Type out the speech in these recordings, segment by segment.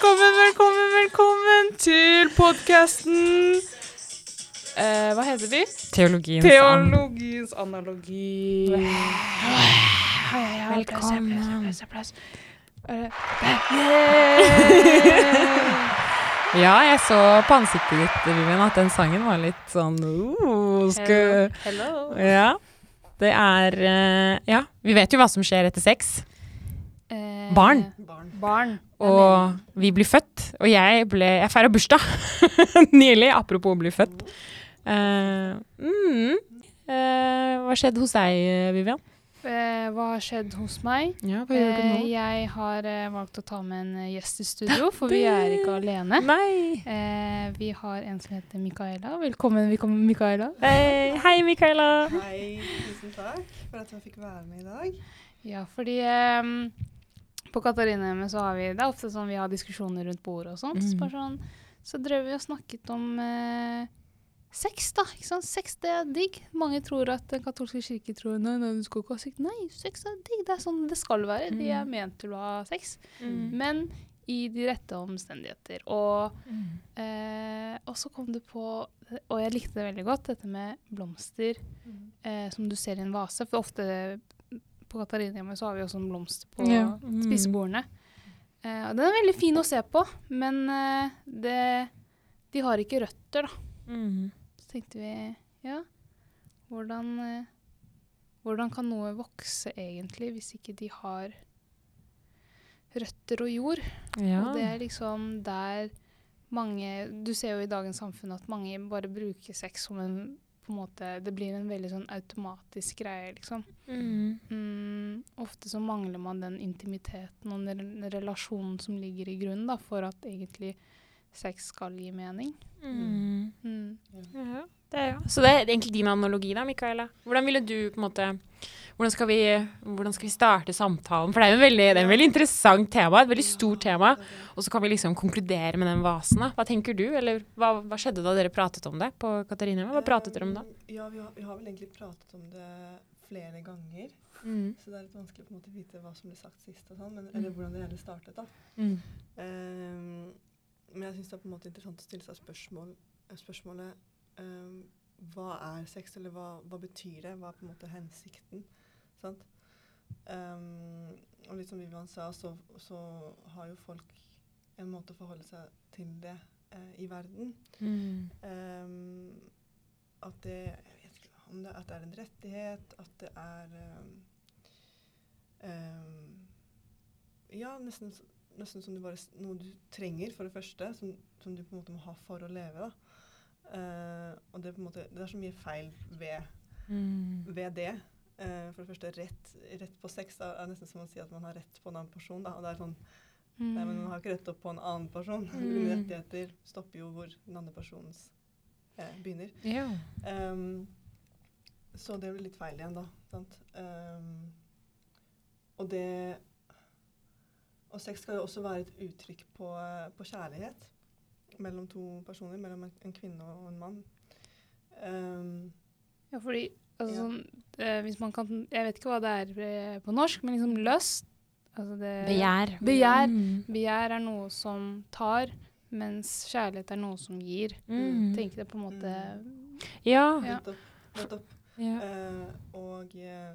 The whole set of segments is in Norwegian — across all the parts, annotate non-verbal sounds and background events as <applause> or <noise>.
velkommen, velkommen, velkommen til podkasten eh, Hva heter vi? Teologiens Teologiens analogi. Velkommen. Eh, Ja, jeg så på ansiktet ditt, Vivian, at den sangen var litt sånn oh, skal... Hello. Ja. Det er eh, Ja, vi vet jo hva som skjer etter sex. Eh, Barn. Barn. Og vi blir født. Og jeg ble Jeg feira bursdag <laughs> nylig, apropos å bli født. Eh, mm, eh, hva skjedde hos deg, Vivian? Eh, hva har skjedd hos meg? Ja, hva gjør du Eh, nå? jeg har eh, valgt å ta med en eh, gjest i studio, for vi er ikke alene. Nei. Eh, vi har en som heter Mikaela. Velkommen, velkommen Mikaela. Hei, hei Mikaela. Hei, tusen takk for at jeg fikk være med i dag. Ja, fordi ehm, på Katarinehjemmet så har vi Det er ofte sånn vi har diskusjoner rundt bordet og sånt. Så, bare sånn, så drev vi og snakket om eh, sex, da. Ikke sant? Sex, det er digg. Mange tror at den katolske kirke tror nei, nei, du skal ikke ha sex. Nei, sex er digg. Det er sånn det skal være. De er Mhm. ment til å ha sex. Mm. Men i de rette omstendigheter. Og, eh, og så kom det på Og jeg likte det veldig godt, dette med blomster eh, som du ser i en vase. For ofte på Katarinehjemmet så har vi også en blomst på Ja. Mm. spisebordene. Eh, og den er veldig fin å se på, men eh, det, de har ikke røtter, da. Mm. Så tenkte vi ja, hvordan, eh, hvordan kan noe vokse egentlig hvis ikke de har røtter og jord? Ja. Og det er liksom der mange Du ser jo i dagens samfunn at mange bare bruker sex som en på en måte, Det blir en veldig sånn automatisk greie, liksom. Mm. Mm, ofte så mangler man den intimiteten og den relasjonen som ligger i grunnen da, for at egentlig sex skal gi mening. Mm. Mm. Ja, det er ja. Så det er egentlig din analogi da, Mikaela. Hvordan ville du på en måte hvordan skal, vi, hvordan skal vi starte samtalen? For det er jo en veldig, det er en veldig interessant tema, et veldig stort tema. Og så kan vi liksom konkludere med den vasen. da. Hva tenker du? Eller hva, hva skjedde da dere pratet om det på Katarina? Hva pratet dere om da? Um, Ja, vi har, vi har vel egentlig pratet om det flere ganger. Mm. Så det er litt vanskelig på en måte å vite hva som ble sagt sist, og sånn, men, eller hvordan det hele startet. da. Mm. Um, men jeg syns det er på en måte interessant å stille seg spørsmål, eh, spørsmålet um, Hva er sex, eller hva, hva betyr det? Hva er på en måte hensikten? Sant? Um, og litt som Vivian sa, så, så har jo folk en måte å forholde seg til det eh, i verden. Mm. Um, at det Jeg vet ikke om det, at det er en rettighet, at det er um, Ja, nesten, nesten som du bare, noe du trenger, for det første. Som, som du på en måte må ha for å leve. Eh, og det, er måte, det er så mye feil ved, Mm. ved det. Eh, for det første, rett, rett på sex er, er nesten som å si at man har rett på en annen person. Da. Og det er sånn, Nei, men man har ikke rett opp på en annen person. Mm. Rettigheter stopper jo hvor den andre personens eh, begynner. Ja. Um, så det blir litt feil igjen, da. Sant? Um, og det Og sex skal jo også være et uttrykk på, på kjærlighet mellom to personer, mellom en, en kvinne og en mann. Um, Ja, fordi altså, Ja. sånn, eh, hvis man kan Jeg vet ikke hva det er eh, på norsk, men liksom lyst altså det, Begjær. Begjær. Mm. Begjær er noe som tar, mens kjærlighet er noe som gir. Mm. Tenk det på en måte Ja. Ja. nettopp. Ja. ja. Uh, og uh,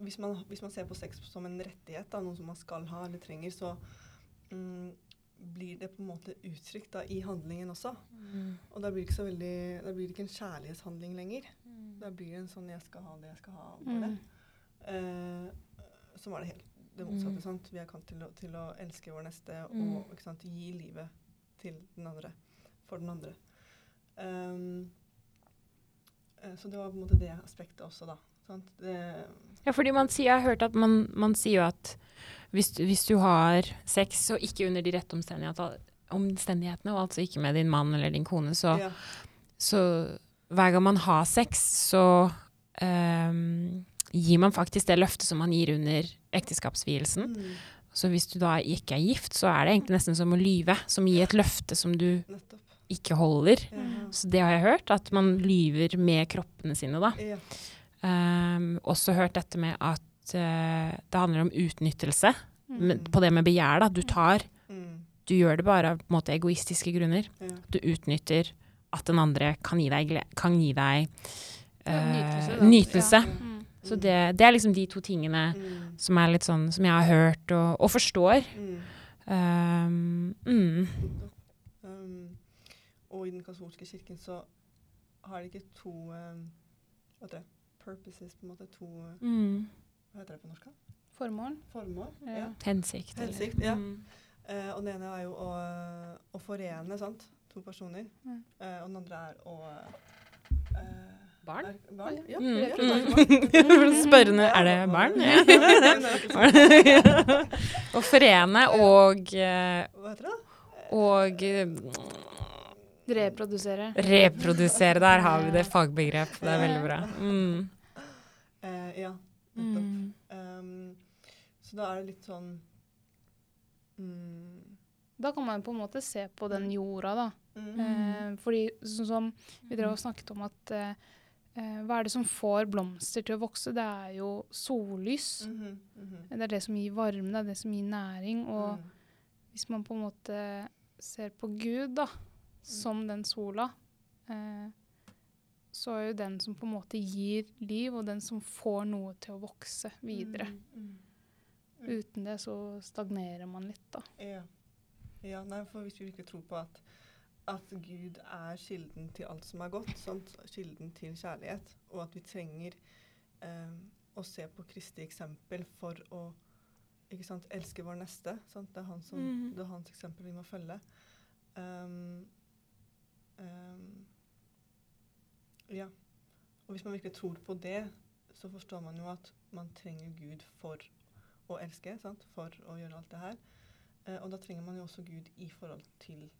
hvis, man, hvis man ser på sex som en rettighet, da, noe som man skal ha eller trenger, så mm, blir det på en måte uttrykt da, i handlingen også. Mm. Og da blir, det ikke så veldig, da blir det ikke en kjærlighetshandling lenger. Da blir det en sånn 'jeg skal ha det jeg skal ha'. Det, Eh, som var det helt det motsatte. Mm. sant? Vi er kalt til til å elske vår neste Mm. og ikke sant, gi livet til den andre. For den andre. Um, eh, så det var på en måte det aspektet også, da. Sant? Det, Ja, fordi man sier, jeg har hørt at man, man sier jo at hvis, hvis du har sex, og ikke under de rette omstendighetene, omstendighetene, og altså ikke med din mann eller din kone, så, ja. så hver gang man har sex, så um, gir man faktisk det løftet som man gir under ekteskapsvielsen. Mm, Så hvis du da ikke er gift, så er det egentlig nesten som å lyve, som gir et løfte som du nettopp. ikke holder. Ja. Så det har jeg hørt, at man lyver med kroppene sine da. Ja. Um, også hørt dette med at uh, det handler om utnyttelse. Mm. med, på det med begjær, da. Du tar, Mm, du gjør det bare av på en måte, egoistiske grunner. Ja. Du utnytter at den andre kan gi deg, kan gi deg Ja, eh, nytelse, nytelse. Ja. Mm. Så det, det er liksom de to tingene Mm. som er litt sånn som jeg har hørt og, og forstår. Mm. Um, mm. Um, og i den katolske kirken så har de ikke to um, heter det? Purposes, på en måte. To Mm. Hva heter det på norsk? da? Formål. Formål? Ja. Ja. Hensikt. eller- Hensikt, ja. Mm. Uh, og den ene er jo å, å forene sant? to personer. Mm. Uh, og den andre er å uh, Barn? Er, barn? Ja. Mm. ja, Mm. er barn. <laughs> Spørrende er det barn? Ja. <laughs> Å forene og Hva heter det? og Reprodusere. reprodusere. Der har vi det fagbegrep. Det er veldig bra. Mm. Eh, ja, nettopp. Mm. Um, så da er det litt sånn mm, Da kan man på en måte se på den jorda, da. mm, Eh, fordi sånn som vi drev og snakket om at eh, eh, hva er det som får blomster til å vokse? Det er jo sollys. mhm, mhm. Det er det som gir varme, det er det som gir næring. Og Mm, hvis man på en måte ser på Gud da, som den sola, eh, så er jo den som på en måte gir liv, og den som får noe til å vokse videre. mm, mm. Uten det så stagnerer man litt, da. Ja. ja. Nei, for hvis vi ikke tror på at, at Gud er kilden til alt som er godt, sant? kilden til kjærlighet, og at vi trenger eh, å se på Kristi eksempel for å ikke sant, elske vår neste. Sant? Det, er han som, Mhm. det er hans eksempel vi må følge. Um, um, ja. Og hvis man virkelig tror på det, så forstår man jo at man trenger Gud for å elske, sant? for å gjøre alt det her. Uh, og da trenger man jo også Gud i forhold til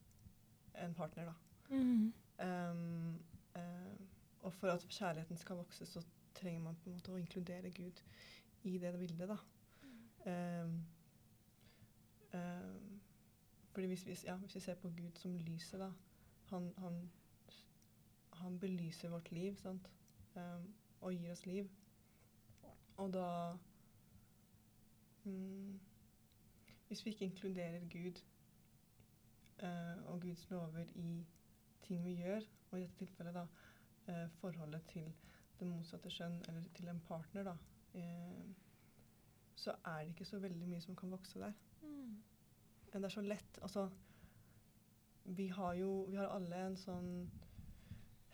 en partner, da. Mm. Um, uh, og for at kjærligheten skal vokse, så trenger man på en måte å inkludere Gud i det bildet, da. Um, um, fordi hvis vi, ja, hvis vi ser på Gud som lyset, da Han, han, han belyser vårt liv, sant? Um, og gir oss liv. Og da mm, Hvis vi ikke inkluderer Gud uh, og Guds lover i ting vi gjør, og i dette tilfellet da uh, forholdet til det motsatte kjønn, eller til en partner, da, uh, så er det ikke så veldig mye som kan vokse der. Men det er så lett. Altså, vi har jo vi har alle en sånn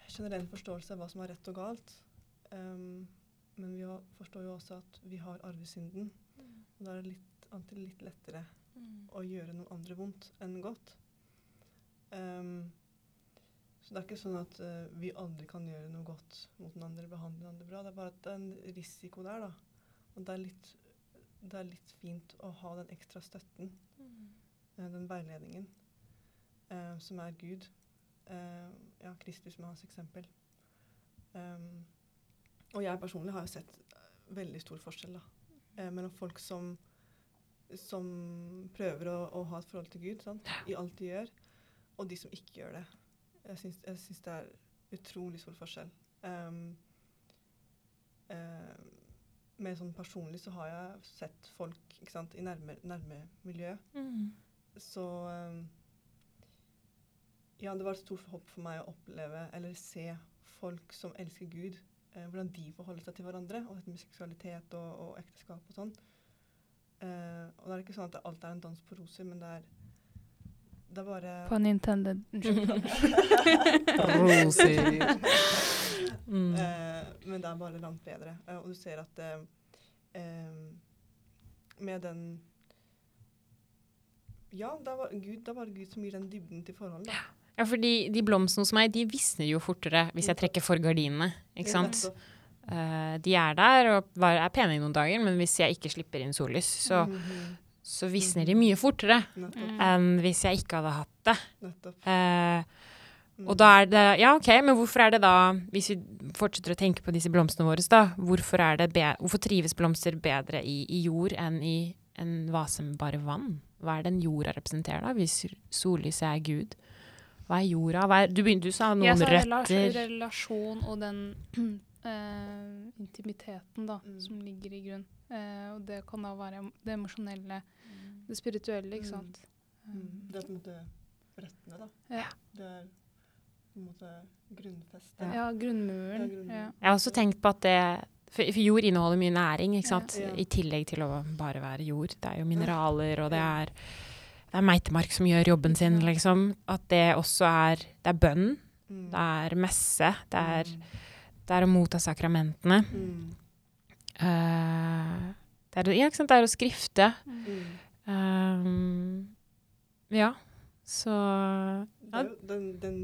generell forståelse av hva som er rett og galt. Um, men vi har, forstår jo også at vi har arvesynden. Og da er det litt, alltid litt lettere å gjøre noe andre vondt enn godt. Um, så det er ikke sånn at uh, vi aldri kan gjøre noe godt mot den andre, behandle den andre bra. Det er bare at det er en risiko der, da. Og det er litt, det er litt fint å ha den ekstra støtten, eh, den veiledningen, eh, som er Gud. Eh, ja, Kristus med hans eksempel. Um, og jeg personlig har jo sett veldig stor forskjell da, eh, mellom folk som, som prøver å, å ha et forhold til Gud sant? i alt de gjør, og de som ikke gjør det. Jeg syns, jeg syns det er utrolig stor forskjell. Um, mer sånn personlig så har jeg sett folk sant, i nærme, nærme miljø. Mm. Så um, ja, det var et stort hopp for meg å oppleve eller se folk som elsker Gud, eh, hvordan de forholder seg til hverandre, og dette med seksualitet og, og ekteskap og sånn. Eh, og det er ikke sånn at alt er en dans på roser, men det er, det er bare På intended. Unnskyld. <laughs> Roser. Mm. Eh, men det er bare langt bedre. Eh, og du ser at eh, eh, med den Ja, det er, bare Gud, det er bare Gud som gir den dybden til forholdet. da. Ja, for de blomstene hos meg, de visner jo fortere hvis jeg trekker for gardinene. Ikke sant? Eh, de er der og var- er pene i noen dager, men hvis jeg ikke slipper inn sollys, så, Mhm. så visner de mye fortere Nettopp. Mm. enn hvis jeg ikke hadde hatt det. Eh, Mm. og da er det Ja, OK, men hvorfor er det da, hvis vi fortsetter å tenke på disse blomstene våre, da, hvorfor, er det be hvorfor trives blomster bedre i, i jord enn i en vase med bare vann? Hva er den jorda representerer, da, hvis sollyset er Gud? Hva er jorda? Hva er, du, begynte, du sa noen Jeg sa røtter. relasjon og den <clears throat> eh, intimiteten da, Mm. som ligger i grunn. Eh, og det kan da være det emosjonelle, det spirituelle, ikke Mm. sant. Mm. Det er på en måte røttene, da. Ja. Det er på en måte grunnfestet. Ja, Ja, grunnmuren. Ja. Jeg har også tenkt på at det For jord inneholder mye næring, ikke sant? Ja. I tillegg til å bare være jord. Det er jo mineraler, og det er, det er meitemark som gjør jobben sin, liksom. At det også er Det er bønn, Mm. det er messe, det er, det er å motta sakramentene. Mm. Uh, det, er, ja, ikke sant? det er å skrifte. Mm. Um, ja, så Det er jo den, den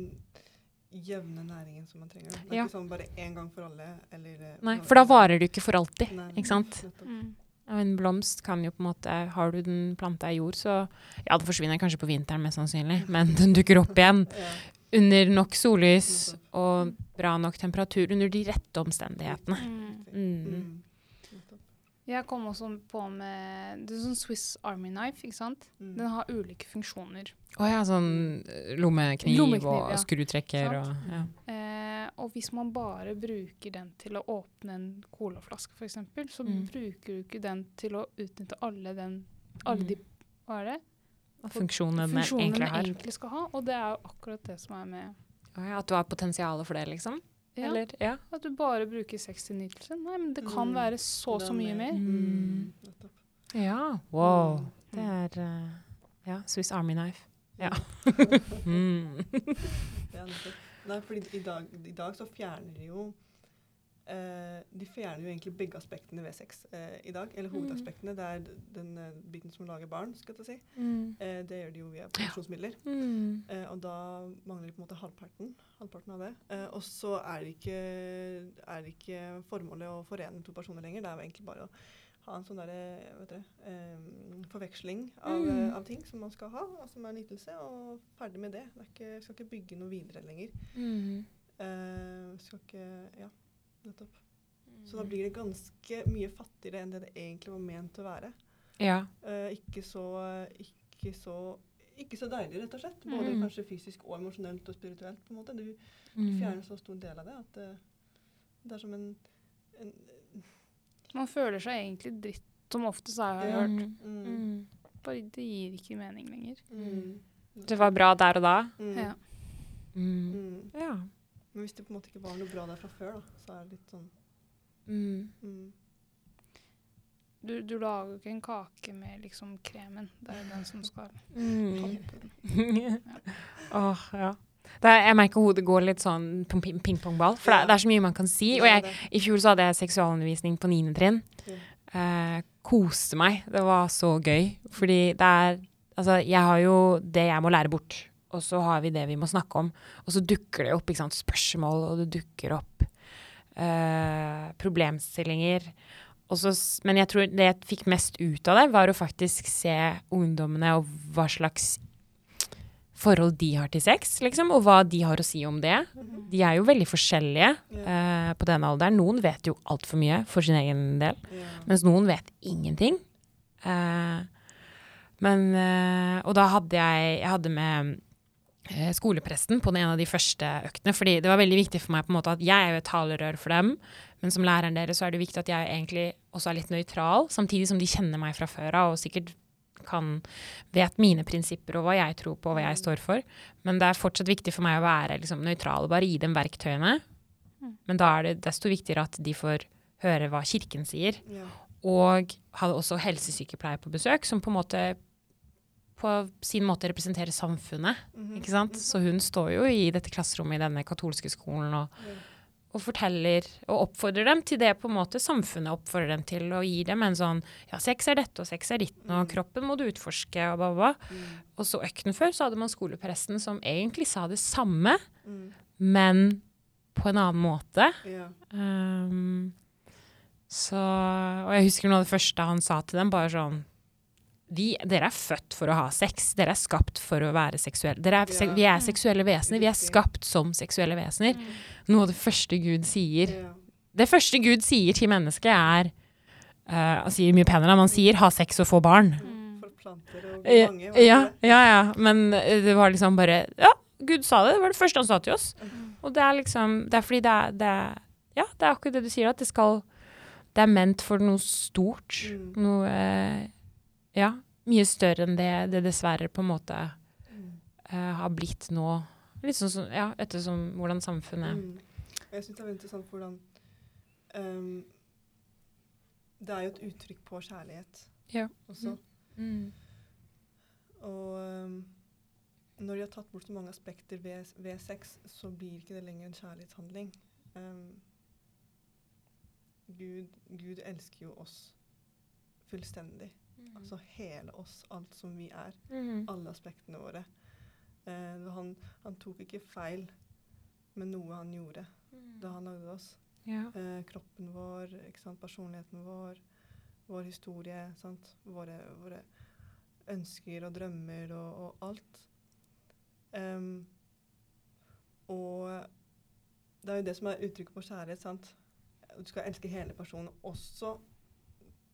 jevne næringen som man trenger. Det er Ja. ikke sånn bare én gang for alle. Eller, eh, Nei, for da varer det jo ikke for alltid, Nei, ikke sant? Mm. Ja, En blomst kan jo på en måte Har du den planta i jord, så Ja, den forsvinner kanskje på vinteren, mest sannsynlig, <laughs> men den dukker opp igjen Ja, under nok sollys og bra nok temperatur under de rette omstendighetene. Mm. Mm. mm. Jeg kom også på med Det er sånn Swiss Army Knife, ikke sant? Mm. Den har ulike funksjoner. Å ja, sånn lommekniv, Lommekniv, og ja. skrutrekker Sant. og ja. Eh, og hvis man bare bruker den til å åpne en colaflaske, f.eks., så Mm. bruker du ikke den til å utnytte alle, den, alle de hva er det? Funksjonene, den funksjonene egentlig har. egentlig skal ha. Og det er jo akkurat det som er med Å ja, at du har potensial for det, liksom? ja, Eller? Ja. At du bare bruker sex til nytelse. Nei, men det kan Mm. være så så er mye mer. Mm. Ja. Wow. Mm. Det er uh, Ja, Swiss Army Knife. Ja. <laughs> Mm. Mm. Ja. Nei, fordi i dag, i dag så fjerner de jo eh, De fjerner jo egentlig begge aspektene ved sex eh, i dag. Eller Mm. hovedaspektene. Det er den uh, biten som lager barn, skal jeg si. Mm. Eh, det gjør de jo via produksjonsmidler. Mm. Eh, og da mangler de på en måte halvparten, halvparten av det. Eh, og så er det ikke, er det ikke formålet å forene to personer lenger. Det er jo egentlig bare å ha en sånn derre, eh, forveksling av, Mm. eh, av ting som man skal ha, og som er en ytelse, og ferdig med det. det ikke, skal ikke bygge noe videre lenger. Mm. Uh, skal ikke Ja, nettopp. Så da blir det ganske mye fattigere enn det det egentlig var ment å være. Ja. Uh, ikke så ikke så ikke så deilig, rett og slett. Både Mm. kanskje fysisk og emosjonelt og spirituelt. på en måte. Du, du Mm. fjerner så stor del av det at det, det er som en, en Man føler seg egentlig dritt, som oftest har jeg hørt. Mm. mm. Bare det gir ikke mening lenger. mm, Det var bra der og da. mm, Ja. Ja. Men hvis det på en måte ikke var noe bra der fra før, da, så er det litt sånn Mm. mm. Du, du lager jo ikke en kake med liksom kremen. Det er jo den som skal Mm. toppe den. <laughs> Åh, ja. Det er, jeg merker hodet går litt sånn ping-pong-ball. for det, det er så mye man kan si. Og jeg, i fjor så hadde jeg seksualundervisning på 9. trinn. Eh, koste meg. Det var så gøy. Fordi det er Altså, jeg har jo det jeg må lære bort, og så har vi det vi må snakke om. Og så dukker det opp ikke sant, spørsmål, og det dukker opp uh, problemstillinger. Så, men jeg tror det jeg fikk mest ut av det, var å faktisk se ungdommene og hva slags forhold de har til sex, liksom, og hva de har å si om det. Mhm. De er jo veldig forskjellige eh, på den alderen. Noen vet jo altfor mye for sin egen del, mens noen vet ingenting. Eh, men eh, Og da hadde jeg Jeg hadde med eh, skolepresten på den ene av de første øktene. fordi det var veldig viktig for meg på en måte at jeg er jo et talerør for dem, men som læreren deres så er det viktig at jeg egentlig også er litt nøytral, samtidig som de kjenner meg fra før av og sikkert kan vet mine prinsipper og hva jeg tror på og hva jeg står for. Men det er fortsatt viktig for meg å være liksom, nøytral og bare gi dem verktøyene. Mm. Men da er det desto viktigere at de får høre hva kirken sier. Ja. Og hadde også helsesykepleier på besøk, som på en måte på sin måte representerer samfunnet. Mhm. ikke sant? Så hun står jo i dette klasserommet i denne katolske skolen og. Og forteller og oppfordrer dem til det på en måte samfunnet oppfordrer dem til, og gir dem en sånn Ja, sex er dette, og sex er ditten, og Mm. kroppen må du utforske, og bla. bla. Mm. Og så økten før så hadde man skolepresten som egentlig sa det samme, Mm. men på en annen måte. Ja. Um, så, og jeg husker noe av det første han sa til dem, bare sånn vi, Dere er født for å ha sex. Dere er skapt for å være seksuelle. Er, Ja. vi er seksuelle vesener. Vi er skapt som seksuelle vesener. Mm. Noe av det første Gud sier Ja. Det første Gud sier til mennesket, er uh, Han sier mye penere, man sier 'ha sex og få barn'. Mm. For planter og Ja, mange. ja, ja, ja. Men eh, det var liksom bare Ja, Gud sa det. Det var det første han sa til oss. Mm. Og det er liksom Det er fordi det er, det er Ja, det er akkurat det du sier, at det skal Det er ment for noe stort. Noe eh, Ja. mye større enn det det dessverre på en måte Mm. eh, har blitt nå. Litt sånn som, ja, ettersom hvordan samfunnet Mm. Jeg syns det er veldig interessant hvordan um, Det er jo et uttrykk på kjærlighet Ja. også. Mm. Og um, når de har tatt bort så mange aspekter ved, ved sex, så blir ikke det lenger en kjærlighetshandling. Um, Gud, Gud elsker jo oss fullstendig. Altså hele oss, alt som vi er. Mm. Alle aspektene våre. Eh, han, han tok ikke feil med noe han gjorde da han lagde oss. Ja. Eh, kroppen vår, personligheten vår, vår historie, sant? Våre, våre ønsker og drømmer og, og alt. Um, og det er jo det som er uttrykket på kjærlighet. sant? Du skal elske hele personen. Også?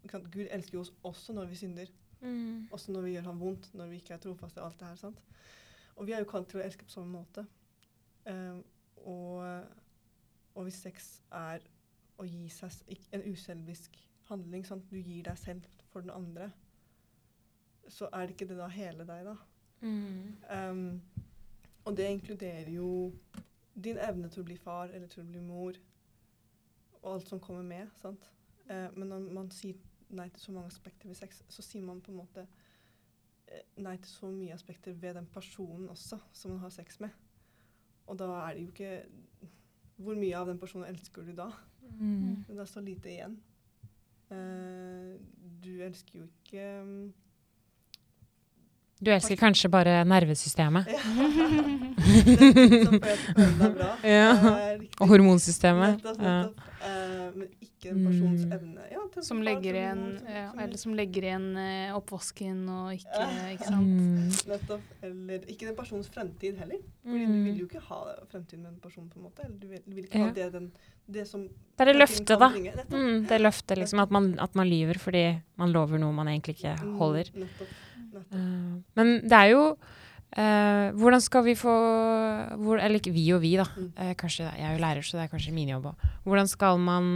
Gud elsker jo oss også når vi synder. Mm. Også når vi gjør ham vondt, når vi ikke er trofaste alt det her. sant? Og vi er jo kalt til å elske på samme måte. Em, og, og hvis sex er å gi seg en uselvisk handling, sant? du gir deg selv for den andre, så er det ikke det da hele deg, da. Mm. Um, og det inkluderer jo din evne til å bli far eller til å bli mor, og alt som kommer med. sant? Uh, men når man sier nei til så mange aspekter ved sex, så sier man på en måte eh, nei til så mye aspekter ved den personen også, som man har sex med. Og da er det jo ikke Hvor mye av den personen elsker du da? Mm. Det er så lite igjen. Uh, du elsker jo ikke um, Du elsker kanskje bare nervesystemet Ja. <laughs> <laughs> Ja. Og hormonsystemet. Nettopp, Ja. nettopp. Eh, men ikke en persons Mm. evne. Ja, Som legger igjen, ja, eller som legger igjen uh, oppvasken og ikke Ja. Ikke sant? Mm. Nettopp. Eller ikke den persons fremtid heller. Fordi Mm. du vil jo ikke ha fremtiden med en person, på en måte. Eller du vil, du vil ikke Ja. ha det, den, det som Det er det løftet, da. Mm, det løftet, liksom. At man, at man lyver fordi man lover noe man egentlig ikke Mm, holder. Nettopp. Eh, men det er jo uh, Hvordan skal vi få hvor, Eller ikke vi og vi, da. Mm. Uh, kanskje, jeg er jo lærer, så det er kanskje min jobb òg. Hvordan skal man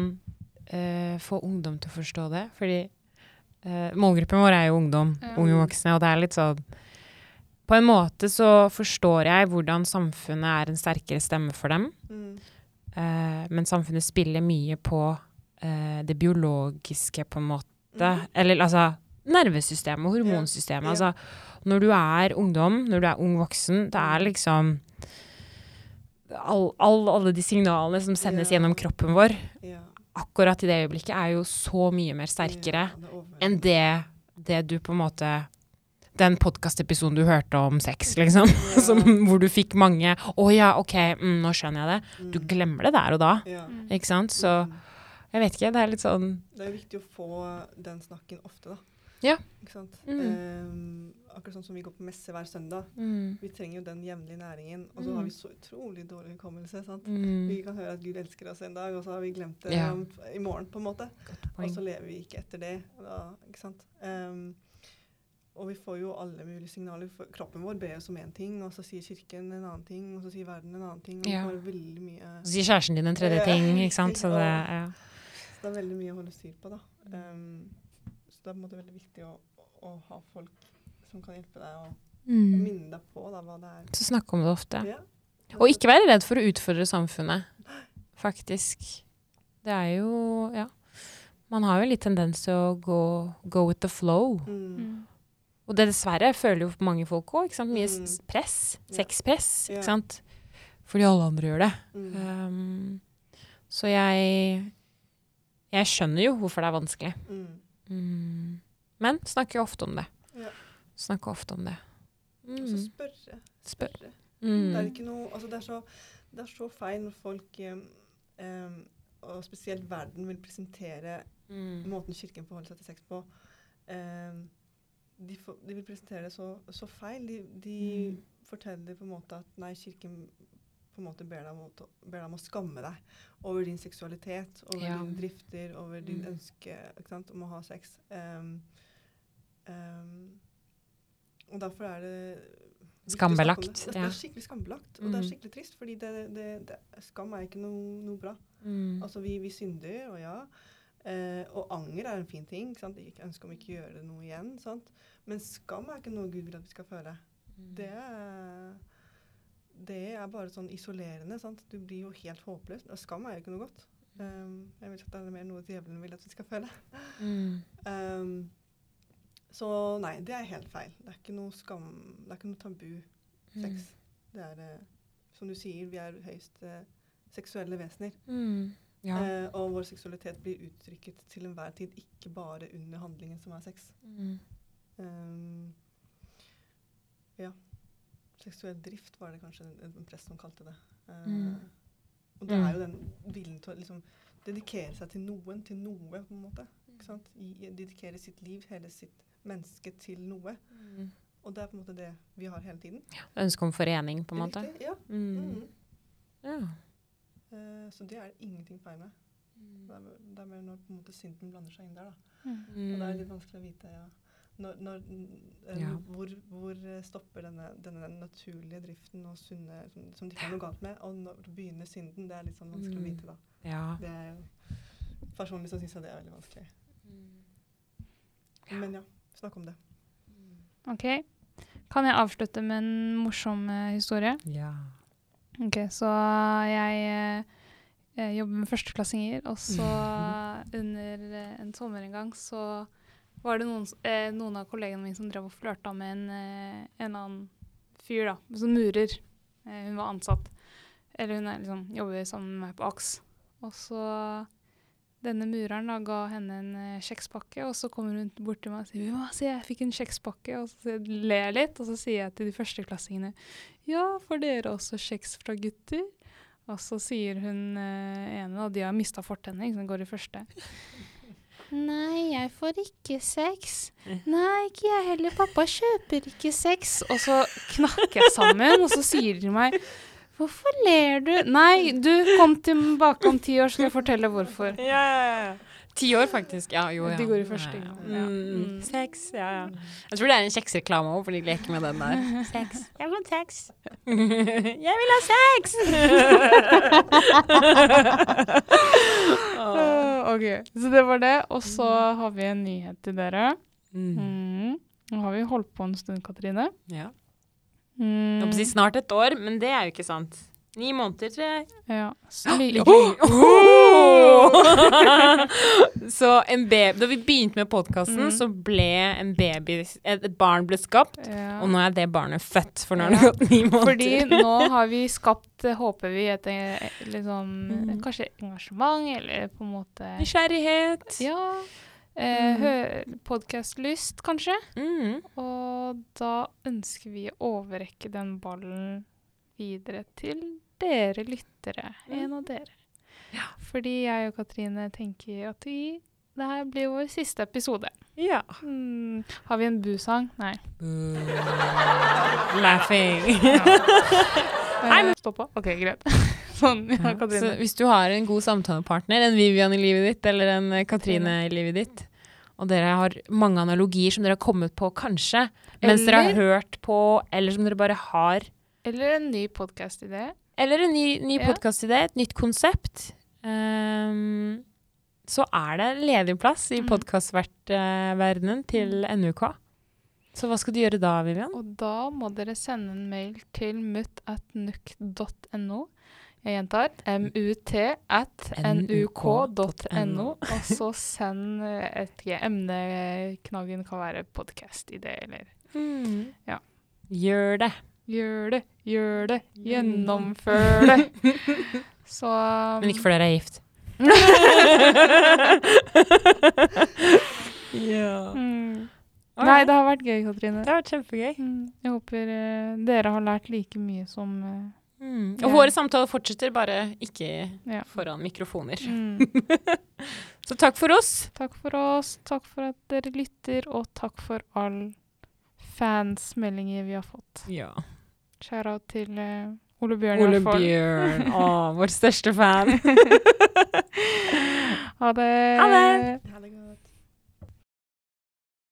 eh, få ungdom til å forstå det? Fordi eh, målgruppen vår er jo ungdom, Mm. unge voksne, og det er litt sånn På en måte så forstår jeg hvordan samfunnet er en sterkere stemme for dem. Mm. Eh, men samfunnet spiller mye på det biologiske, på en måte. Mhm. Eller altså nervesystemet, hormonsystemet. Ja. Altså, når du er ungdom, når du er ung voksen, det er liksom all, all, Alle de signalene som sendes Ja. gjennom kroppen vår Ja. akkurat i det øyeblikket, er jo så mye mer sterkere det enn det, det du på en måte Den podkastepisoden du hørte om sex, liksom. <laughs> Som, hvor du fikk mange 'Å ja, OK, mm, nå skjønner jeg det'. Du Mm. glemmer det der og da. Mm. Ikke sant? Så Mm. jeg vet ikke. Det er litt sånn Det er viktig å få den snakken ofte, da. Ja. Ehm, akkurat sånn som vi går på messe hver søndag. mm, Vi trenger jo den jevnlige næringen. Og så Mm. har vi så utrolig dårlig hukommelse. mm, Vi kan høre at Gud elsker oss en dag, og så har vi glemt det yeah. i morgen, på en måte. Og så lever vi ikke etter det. Da, ikke? Ehm, og vi får jo alle mulige signaler. Kroppen vår ber oss om én ting, og så sier kirken en annen ting, og så sier verden en annen ting. Og Ja. Så sier kjæresten din en tredje ting, ikke sant. Så <laughs> det, ja. Så det er veldig mye å holde styr på, da. Ehm, så det er på en måte veldig viktig å, å ha folk som kan hjelpe deg og Mm. minne deg på da, hva det er. Så snakke om det ofte. Ja. Og ikke være redd for å utfordre samfunnet, faktisk. Det er jo Ja. Man har jo litt tendens til å gå go with the flow. Mm. Mm. Og det dessverre føler jo mange folk òg. Mye Mm. press. Sexpress. Ikke sant? Fordi alle andre gjør det. Mm. Um, så jeg Jeg skjønner jo hvorfor det er vanskelig. Mm. Mm. Men snakker ofte om det. Ja. Snakker ofte om det. Og så Mm. spørre. Spørre. Mm. Det er ikke noe Altså, det er så, det er så feil når folk em, og spesielt verden vil presentere Mm. måten kirken forholder seg til sex på. Um, de, for, de vil presentere det så, så feil. De, de Mm. forteller på en måte at nei, kirken på en måte ber deg, om ber deg om å skamme deg over din seksualitet, over Ja. dine drifter, over din Mm. ønske ikke sant, om å ha sex. Um, um, og derfor er det Skambelagt, Det. Det er skikkelig skambelagt, og det er Mm. skikkelig trist, fordi det, det, det, skam er ikke noe, noe bra. Mm. Altså, vi, vi synder, og ja. Uh, og anger er en fin ting. ikke sant? Jeg ønsker om ikke å gjøre noe igjen. sant? Men skam er ikke noe Gud vil at vi skal føle. Det er, det er bare sånn isolerende. sant? Du blir jo helt håpløs. Og skam er jo ikke noe godt. Um, jeg vil at det er mer noe djevelen vil at vi skal føle. Mm. Um, så nei, det er helt feil. Det er ikke noe skam, det er ikke noe tabu sex. Det er, uh, som du sier, vi er høyst uh, seksuelle vesener. Mm. Ja. Uh, og vår seksualitet blir uttrykket til enhver tid, ikke bare under handlingen som er sex. Mm. Um, ja. Seksuell drift var det kanskje en, en prest som kalte det. Eh, Mm. Og det Mm. er jo den viljen til å liksom dedikere seg til noen, til noe, på en måte. I, dedikere sitt liv, hele sitt menneske, til noe. Mm. Og det er på en måte det vi har hele tiden. Ja. Ønske om forening, på en måte. Riktig? Ja. Mm. Mm. Ja. Uh, så det er det ingenting feil med. Det er, det er mer når på en måte synden blander seg inn der, da. Og det er litt vanskelig å vite ja. Når, når, eh, Ja. hvor, hvor eh, stopper denne, denne naturlige driften og sunne som, som det ikke er noe galt med, og når begynner synden? Det er litt sånn vanskelig å Mm. vite, da. Ja. Det er, jo, personlig så syns jeg det er veldig vanskelig. Men ja, snakk om det. OK. Kan jeg avslutte med en morsom uh, historie? ja. Ok, så jeg eh, jobber med førsteklassinger, og så <laughs> under en sommer en gang så var det noen, eh, noen av kollegene mine som drev og flørta med en, eh, en annen fyr, da, som murer. Eh, hun var ansatt. Eller hun liksom, jobber sammen med meg på AKS. Og så denne mureren da, ga henne en eh, kjekspakke, og så kommer hun bort til meg og sier «Ja, se, jeg fikk en kjekspakke, og så ler jeg litt, og så sier jeg til de førsteklassingene ja, får dere også kjeks fra gutter? Og så sier hun eh, ene, og de har mista fortennene, som går i første. Nei, jeg får ikke sex. Nei, ikke jeg heller. Pappa kjøper ikke sex. Og så knakker jeg sammen, og så sier de meg Hvorfor ler du? Nei, du, kom tilbake om ti år, så skal jeg fortelle hvorfor. Ja, ja, ja. Ti år, faktisk. Ja, jo, ja. De går i første Ja, ja. ja. Mm. Mm. Sex, ja, ja. Jeg tror det er en kjeksreklame òg, for de leker med den der. <laughs> Sex. Jeg vil ha sex. <laughs> Jeg vil ha sex! <laughs> Ok, så det var det. Og så har vi en nyhet til dere. Mm. Mm. Nå har vi holdt på en stund, Katrine. Ja. Mm. Snart et år, men det er jo ikke sant. Ni måneder, tror jeg. Ja. Så, li- Oh! <laughs> så en baby, da vi begynte med podkasten, Mm. så ble en baby Et barn ble skapt, Ja. og nå er det barnet født, for nå har det gått ni måneder. Fordi nå har vi skapt, eh, håper vi, et eh, liksom, Mm. kanskje engasjement, eller på en måte Nysgjerrighet. Ja. Eh, Mm. Podkastlyst, kanskje. Mm. Og da ønsker vi å overrekke den ballen videre til dere lyttere. En av dere. Fordi jeg og Katrine tenker at vi det her blir vår siste episode. Ja. Mm. Har vi en bu-sang? Nei. Laughing. <laughs> Nei, men Stopp på. OK, greit. <laughs> sånn, ja, Så hvis du har en god samtalepartner, en Vivian i livet ditt eller en eh, Katrine i livet ditt, og dere har mange analogier som dere har kommet på kanskje, mens dere har hørt på, eller som dere bare har, Eller en ny podkastidé. eller en ny, ny Ja. podkastidé, et nytt konsept, Um, så er det ledig plass i Mm. podkastverdenen til NUK. Så hva skal du gjøre da, Vivian? Og da må dere sende en mail til mutt.nuk.no. Jeg gjentar mut.nuk.no, Og så send et. Emneknaggen kan være podkast-idé, eller Mm. Ja. Gjør det. Gjør det, gjør det, gjennomfør det. <laughs> Så Men ikke før dere er gift. <laughs> ja. mm. Nei, det har vært gøy, Katrine. Det har vært kjempegøy. Mm. Jeg håper uh, dere har lært like mye som uh, Mm. Ja. Og våre samtaler fortsetter, bare ikke Ja. foran mikrofoner. mm. <laughs> Så takk for oss. Takk for oss, takk for at dere lytter, og takk for all fansmeldinger vi har fått. Ja. Shout-out til uh, Ole Bjørn. Ole. Bjørn. <laughs> Å, vår største fan. <laughs> Ha det. Ha det. Ha